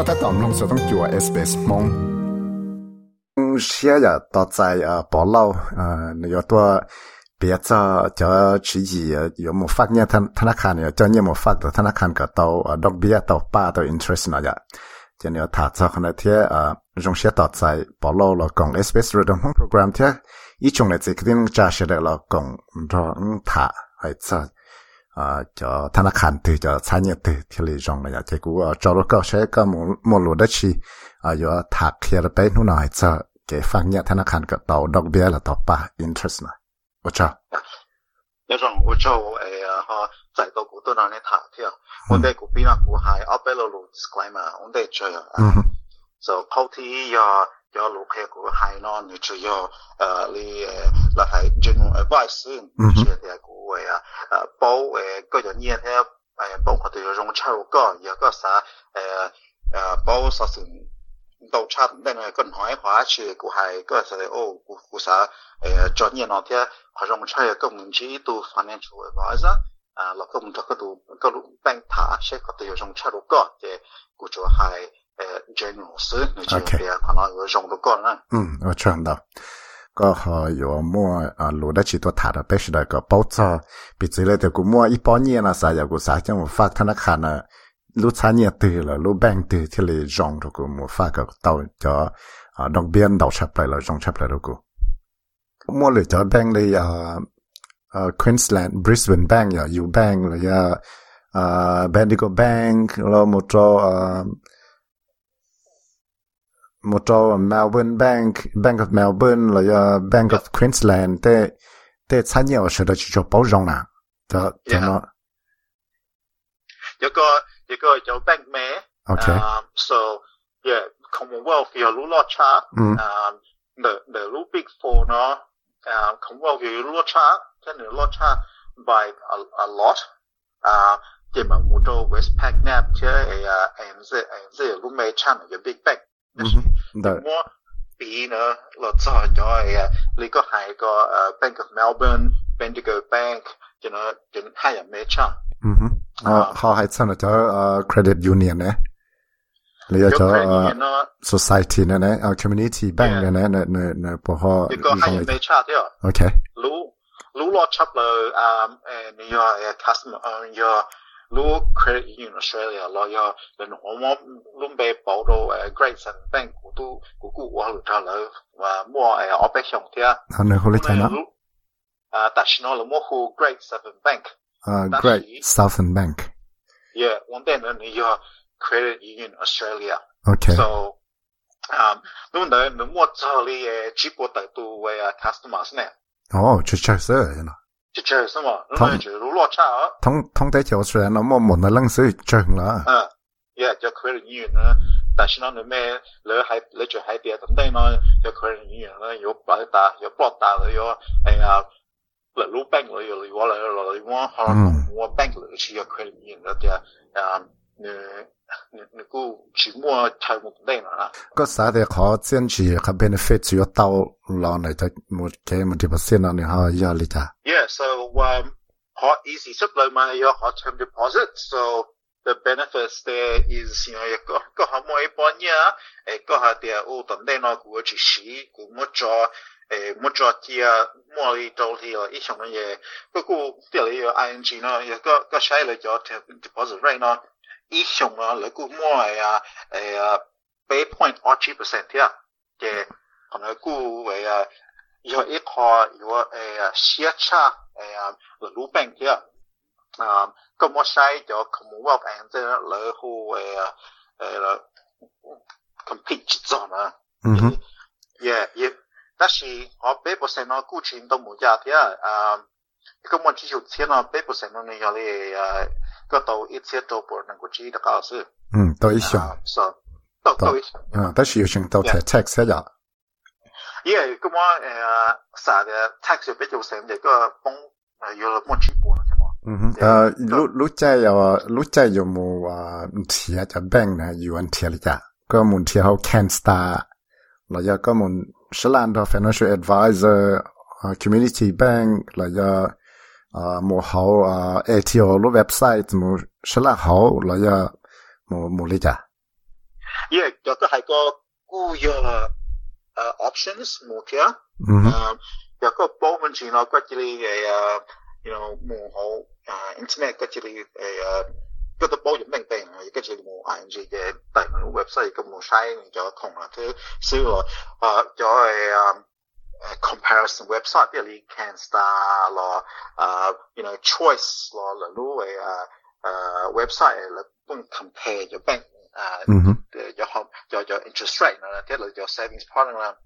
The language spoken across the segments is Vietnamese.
ก็ถ้าตอมลงสต้องจัวเอสเปสมงเชื่ออย่าต่อใจอ่าปอเล่าอ่าในตัวเปียจะจะชี้จีอยู่หมฟักเนี่ยธนาคารเนี่ยจะเนี่ยหมฟักแต่ธนาคารก็เตาดอกเบี้ยเตาป้าเตาอินเทรสนะจ๊ะจะเนี่ยถ้าจะขนาดเทียอ่าจงเชื่อต่อใจปอเล่าเรากองเอสเปสเรื่องของโปรแกรมเทียอีจงเลยจะคิดว่าจะเชื่อเรากองเราถ้าให้จะ À, cho thằng nó khăn cho sáng nhật thì lý rong này thì cũng ờ, cho nó có sẽ có một một lúa đất chi ở giữa thạc kia là bé nó cái phang nhật thằng nó cái tàu đặc biệt là tàu ba interest này ô chào. Nhớ rằng ô chào ấy ờ, họ giải tàu cũng tôi nói thạc thì ừ. vấn đề của bên bên là disclaimer vấn đề chơi à so cho lúc hệ của hai non như chưa do ờ, li ờ, là phải general advice xin ừ chia thì của bảo cái giờ nhiên thế ờ, bảo có thể dùng chào có giờ có sa bảo sa xin đầu cha nên là con hỏi hóa chỉ của hai cái sẽ ô của của sa cho nhiên nó thế họ dùng chào công mình chỉ tu financial advisor là công cho cái tu cái bank thả sẽ có thể dùng chào có thì của cho hai 系。general 是，你就别可能有用到过了。嗯，我知道。ก็เขาอยู่มั่วอ่ารู้ได้ชิตัวถาดไปสิได้ก็ป้อจอปิดเลยแต่กูมั่วอีป้อเนี่ยนะสายกูสายจังฝากธนาคารนะรู้ชาเนี่ยตื่นละรู้แบงค์ตื่นที่เลยจองทุกูมั่วฝากก็เต่าจะอ่าดอกเบี้ยดอกชับไปละจองชับไปทุกูมั่วเลยจะแบงค์เลยอ่าอ่า Queensland Brisbane Bank อย่าอยู่แบงค์เลยอ่าอ่า Bendigo Bank แล้วมั่วจออ่า một trâu Melbourne Bank Bank of Melbourne là do Bank of Queensland thế thế sáng nhiều sự đó chỉ cho bảo rộng là đó thế nó. Có có có cho bank mẹ. Okay um, so yeah Commonwealth có lũ lo cha. Um the the lũ big four nó um, Commonwealth là lo cha. Thế nên lo cha by a, a lot. Um, chỉ mà một trâu Westpac nè chứ ANZ ANZ lũ mẹ cha là big bank. De... Béna Laca Hagyaya, Liga Haiga, Bank of Melbourne, Bendigo Bank, you know, didn't hire a mecha. Mhm. Uh, um, how had senator uh, credit union ne? Liga cha society ne ne, uh, community bank ne ne ne ne ne po ho. Liga hire mecha dia. Okay. Lu lu lo chap lo um and your customer own your 如 Credit Union Australia 咯，有人我我拢被報到誒 Great Southern Bank 古都古古我路頭嚟，話摸誒我被向啲啊。可能好你睇啦。啊，但係我冇去 Great Southern then, Southern Bank。Yeah，我哋呢你有 Credit Union australia okay So um, 侬能能摸到你誒中國大都會 customers 呢？哦，就 check 咗啦。接球是嘛？侬。通通台球出来，那么猛的水手中了。嗯，也就可以演员呢，但是呢，你买来海来就海边，等等呢，就可以人员呢，有白它有，又爆打了，哎呀。路路边个有，我来了，我好了，我边个去要开人的，对啊， 그 직무와 잘못되나 그 사대 거센지 간편의 페이지요 따오 라네 뭐 họ 디버스나니 lý 이야리다 yeah so um họ easy supply my your hot term deposit so the benefits there is you know you go go how much bonya e go ha there o the then no go chi shi cho much eh much tia mo i ít here i chong ye go go there ing no you go go là cho your deposit right now 以上啊，你估摸系啊，诶啊，俾 point 二十 percent 啲嘅，可能估为啊，有一个有诶啊，写差诶啊，路边啲啊，咁我使咗 Commonwealth and 即系你好诶啊诶 compete 咗嘛，嗯哼，yeah yeah，但是我俾 percent 我估钱都冇加啲啊，咁我只要钱啊， 搿么退休前呐百分之零点零幺个到一千多块能够去的到是，嗯，到一下，是，到到，嗯，但是有些到才才三家，因为搿么呃啥的退休百分之零个帮呃有得么去过了是吗？嗯哼，呃，如如在有啊，如在有冇啊，提下这 bank 呐，有安提了家，搿么提好 canstar，然后搿么新西兰的 Financial Advisor.。community bank là giờ một hậu ATO lúc website một sẽ là hậu là giờ một một lý trả yeah đó là hai cái cú giờ options một kia đó có bao nhiêu chỉ nó có chỉ là à, you know một hậu internet có chỉ là cái tôi bao nhiêu tiền tiền rồi cái chỉ một ING cái tài khoản website cái một sai cho thằng là thứ xưa rồi cho Uh, comparison website 啲你 CanStar 咯，诶，you know choice 咯，例如诶诶 website 嚟帮 compare 咗 bank 诶，嗯哼，有有有 interest rate 啦，即系有 savings product 啦，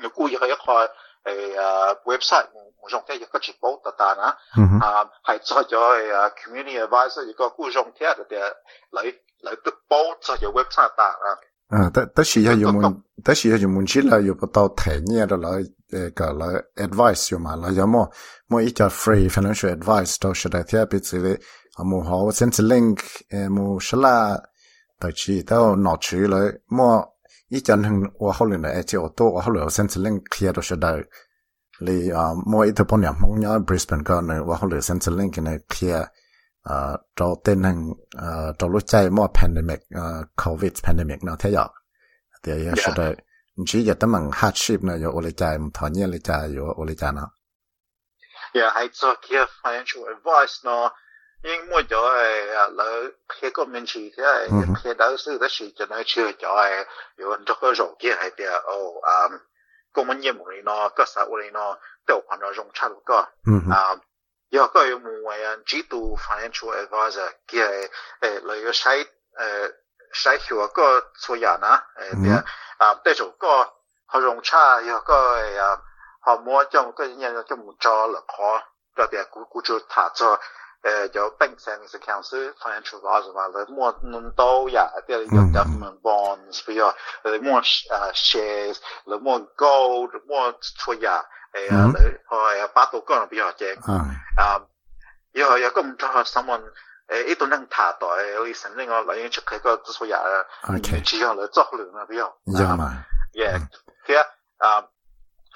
你估要去一个诶诶 website 冇用嘅一个直播特单啊，嗯哼，啊系做咗诶 community advisor 一个估用嘅嘅嚟嚟都报咗有 website 单啊。 嗯，但但是要有门，但是要有门起来有不到太年的来，诶个来 advice 有嘛，来有么么一叫 free financial advice 都是在睇彼此的，啊么好甚至 link 诶么是啦，到去到拿去来么一叫人我后来呢，就多我后来甚至 link 贴都是在，你啊么一头半年么样 Brisbane 个呢，我后来甚至 link 呢贴。 ờ cho tên hàng ờ cho lúc chạy mò pandemic ờ covid pandemic nó thế giờ thì ờ, dạ. ấy sẽ đây chỉ giờ tấm bằng hardship này rồi ôlê chạy một thằng nhiên lê rồi ôlê chạy nó yeah hay cho kia financial advice nó. Nhưng mua cho ai lỡ khi có mình chỉ thế ừ ai khi đó sự đó chỉ cho nó chưa cho ai rồi cho cái rổ kia hay bia oh um công nhân nhiệm vụ này nó cơ sở này nó đều hoàn toàn dùng chặt được cơ. Ừ Yoko yo mungwayan jitu financial advisor kia e lo yo shai shai hiwa ko tsuya na dia de zhou ko ho rong cha yo ko e ho mo zhong ko yin yo zhong zhao le ko zhao dia gu gu zhou ta zhao e yo bank savings accounts financial advisor ma le mo nun dou ya dia yo government bonds for yo le mo shares le mo gold le mo tsuya 誒啊，你係八度嗰陣比較正啊，有有個唔錯，someone 誒呢度能查到誒，你承認我來源出佢個指數也，OK，只要嚟作量啊比較，有嘛，yeah，其實啊，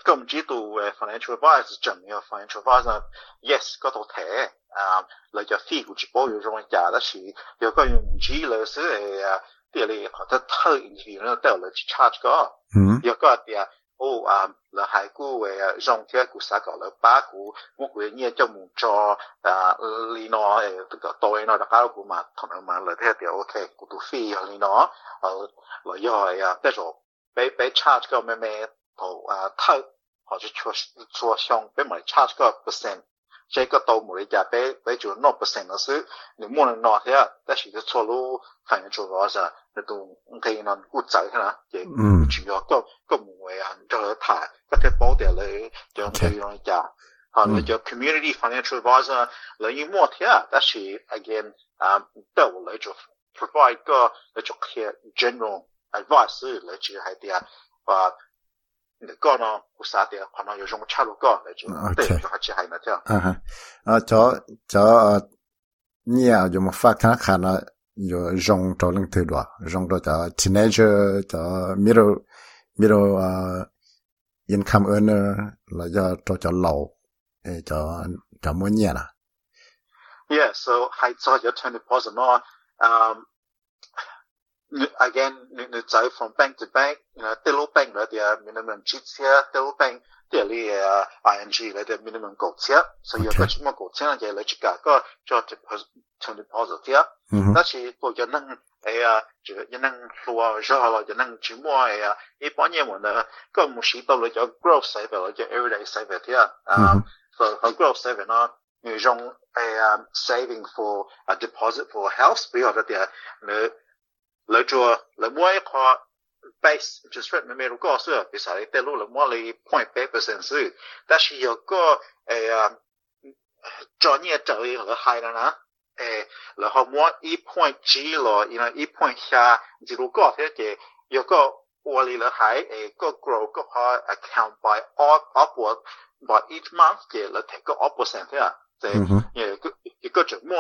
個唔知道誒 financial advice 重要，financial advice，yes 嗰度睇啊，嚟就 fee 估住保有種價得是，有個唔知嚟是誒，啲你覺得偷影片咧都嚟去 charge 個，嗯，有個啲。Ô à là hai cú về à, rong thế cú sa có là ba cú một cú nhẹ cho một cho à li nó ờ, tức là tôi nó đã cao cú mà thằng mà là thế thì ok cú tu phi li nó ờ là do à bây giờ bé bé charge cái mẹ mẹ thầu à thâu họ chỉ cho cho xong bây mà charge cái percent 这个都没有家倍也就是 not the same as you financial advisor community financial advisor again provide god 些 general advice 来就还的啊啊话。个呢，古啥的，可能有种差路个嚟住，对，就系只系那条。啊哈，啊，就就你啊，有冇发看看啦？有用到零头多，用到就 teenager 就 middle middle 啊 income earner 嚟就到就老，诶就就冇嘢啦。 Yeah, so 系再有 twenty percent 咯，嗯。 again, you know, from bank to bank, you know, Telo Bank là their minimum chip here, Telo Bank địa lý ING là their minimum cổ chia, so you có chúng mà cổ chia là cái là chỉ cả có cho trong deposit here, đó chỉ có cho năng ấy à, chỉ cho năng lúa cho là cho năng chỉ mua ấy à, ít bao nhiêu mà nó có một số đó là growth saver là cho everyday saver here, um, mm-hmm. so for growth saver nó người dùng a saving for a deposit for a house, bây giờ là their 另外，另外一块，百，就说前面如讲说，比如说，比如另外你赚百 percent 数，但是如果，哎呀，做你个职位厉害啦，哎，然后我一.点几咯，一.点下，一路讲起个，如果我哋个海，哎，个 grow 个话，account by up upward by each month，个，你提个二 percent 啊，就一个一个周末，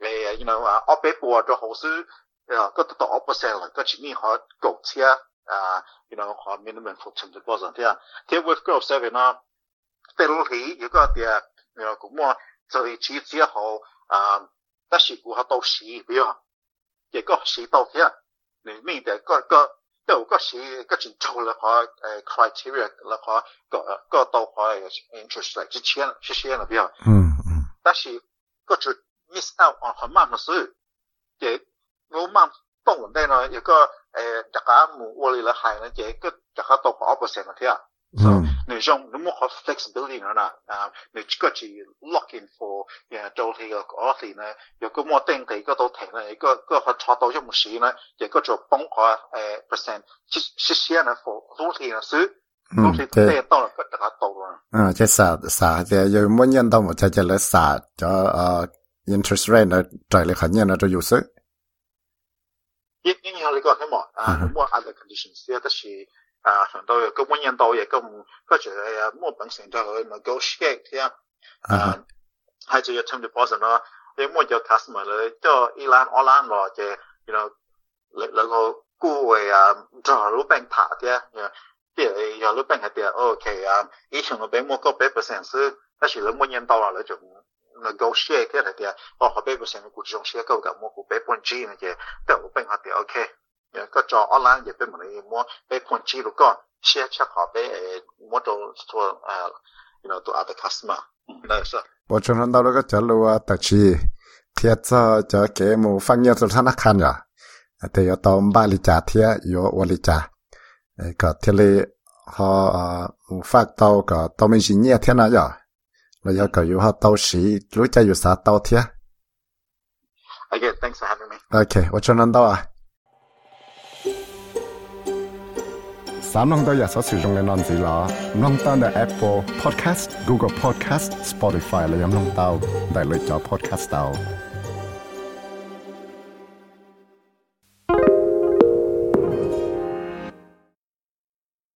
哎，你讲啊，二倍半都好数。Yeah, got the top of the sale lah, got to me hard gold sia, ah you know how minimum fortune deposit yeah, take with girl seven ah, salary you got the ah you know good more, so it's it's yeah how ah that's it go how those see view ah, yeah go see those yeah, the main the go go go go see got to the total lah how ah ah criteria lah how ah go go to how ah interest like chichean chichean lah view ah, hmm hmm, that's you got to miss out on how much must do, yeah. 我们到我呢个呃这个阿姆沃利来海呢也一个这个到阿姆阿伯森那里啊。嗯。你生那么好 flexibility 呢啊你生过去 looking for yeah dirty or nothing 呢有个墨镜给个头顶呢给个桌崩我呃 percent 谢谢呢 for dirty and so on 嗯这啥啥的有么念到我在这来啥的啊 interest rate 呢这里很念到这有声因然後你講起冇，啊冇 other conditions 啫，都是啊，上到個觀音島嘅，咁嗰陣啊冇本身就去咪叫 shake 嘅，啊係就一槍就破咗，你冇有 customer 嚟，即係一兩、就兩落就，你兩個顧衞啊，就係魯邊沓嘅，即係又魯邊嗰啲啊 OK 啊，以前我俾冇個百 percent，時，當時冇人到啊，你就。Ngochei kei nai te a kobe go se mi kujong moku be puonchi nai te a kou penkanti a kei. ka cho a lai ye 就他那看了。他要 mo be puonchi lu ka shi a chakobe 那要个有好到时，如果有啥到贴。Okay, thanks for having me. Okay，我常常到啊。三浪都日所使用嘅单字啦，浪单嘅 Apple Podcast、Google Podcast、Spotify 你饮浪到，大类咗 Podcast 到。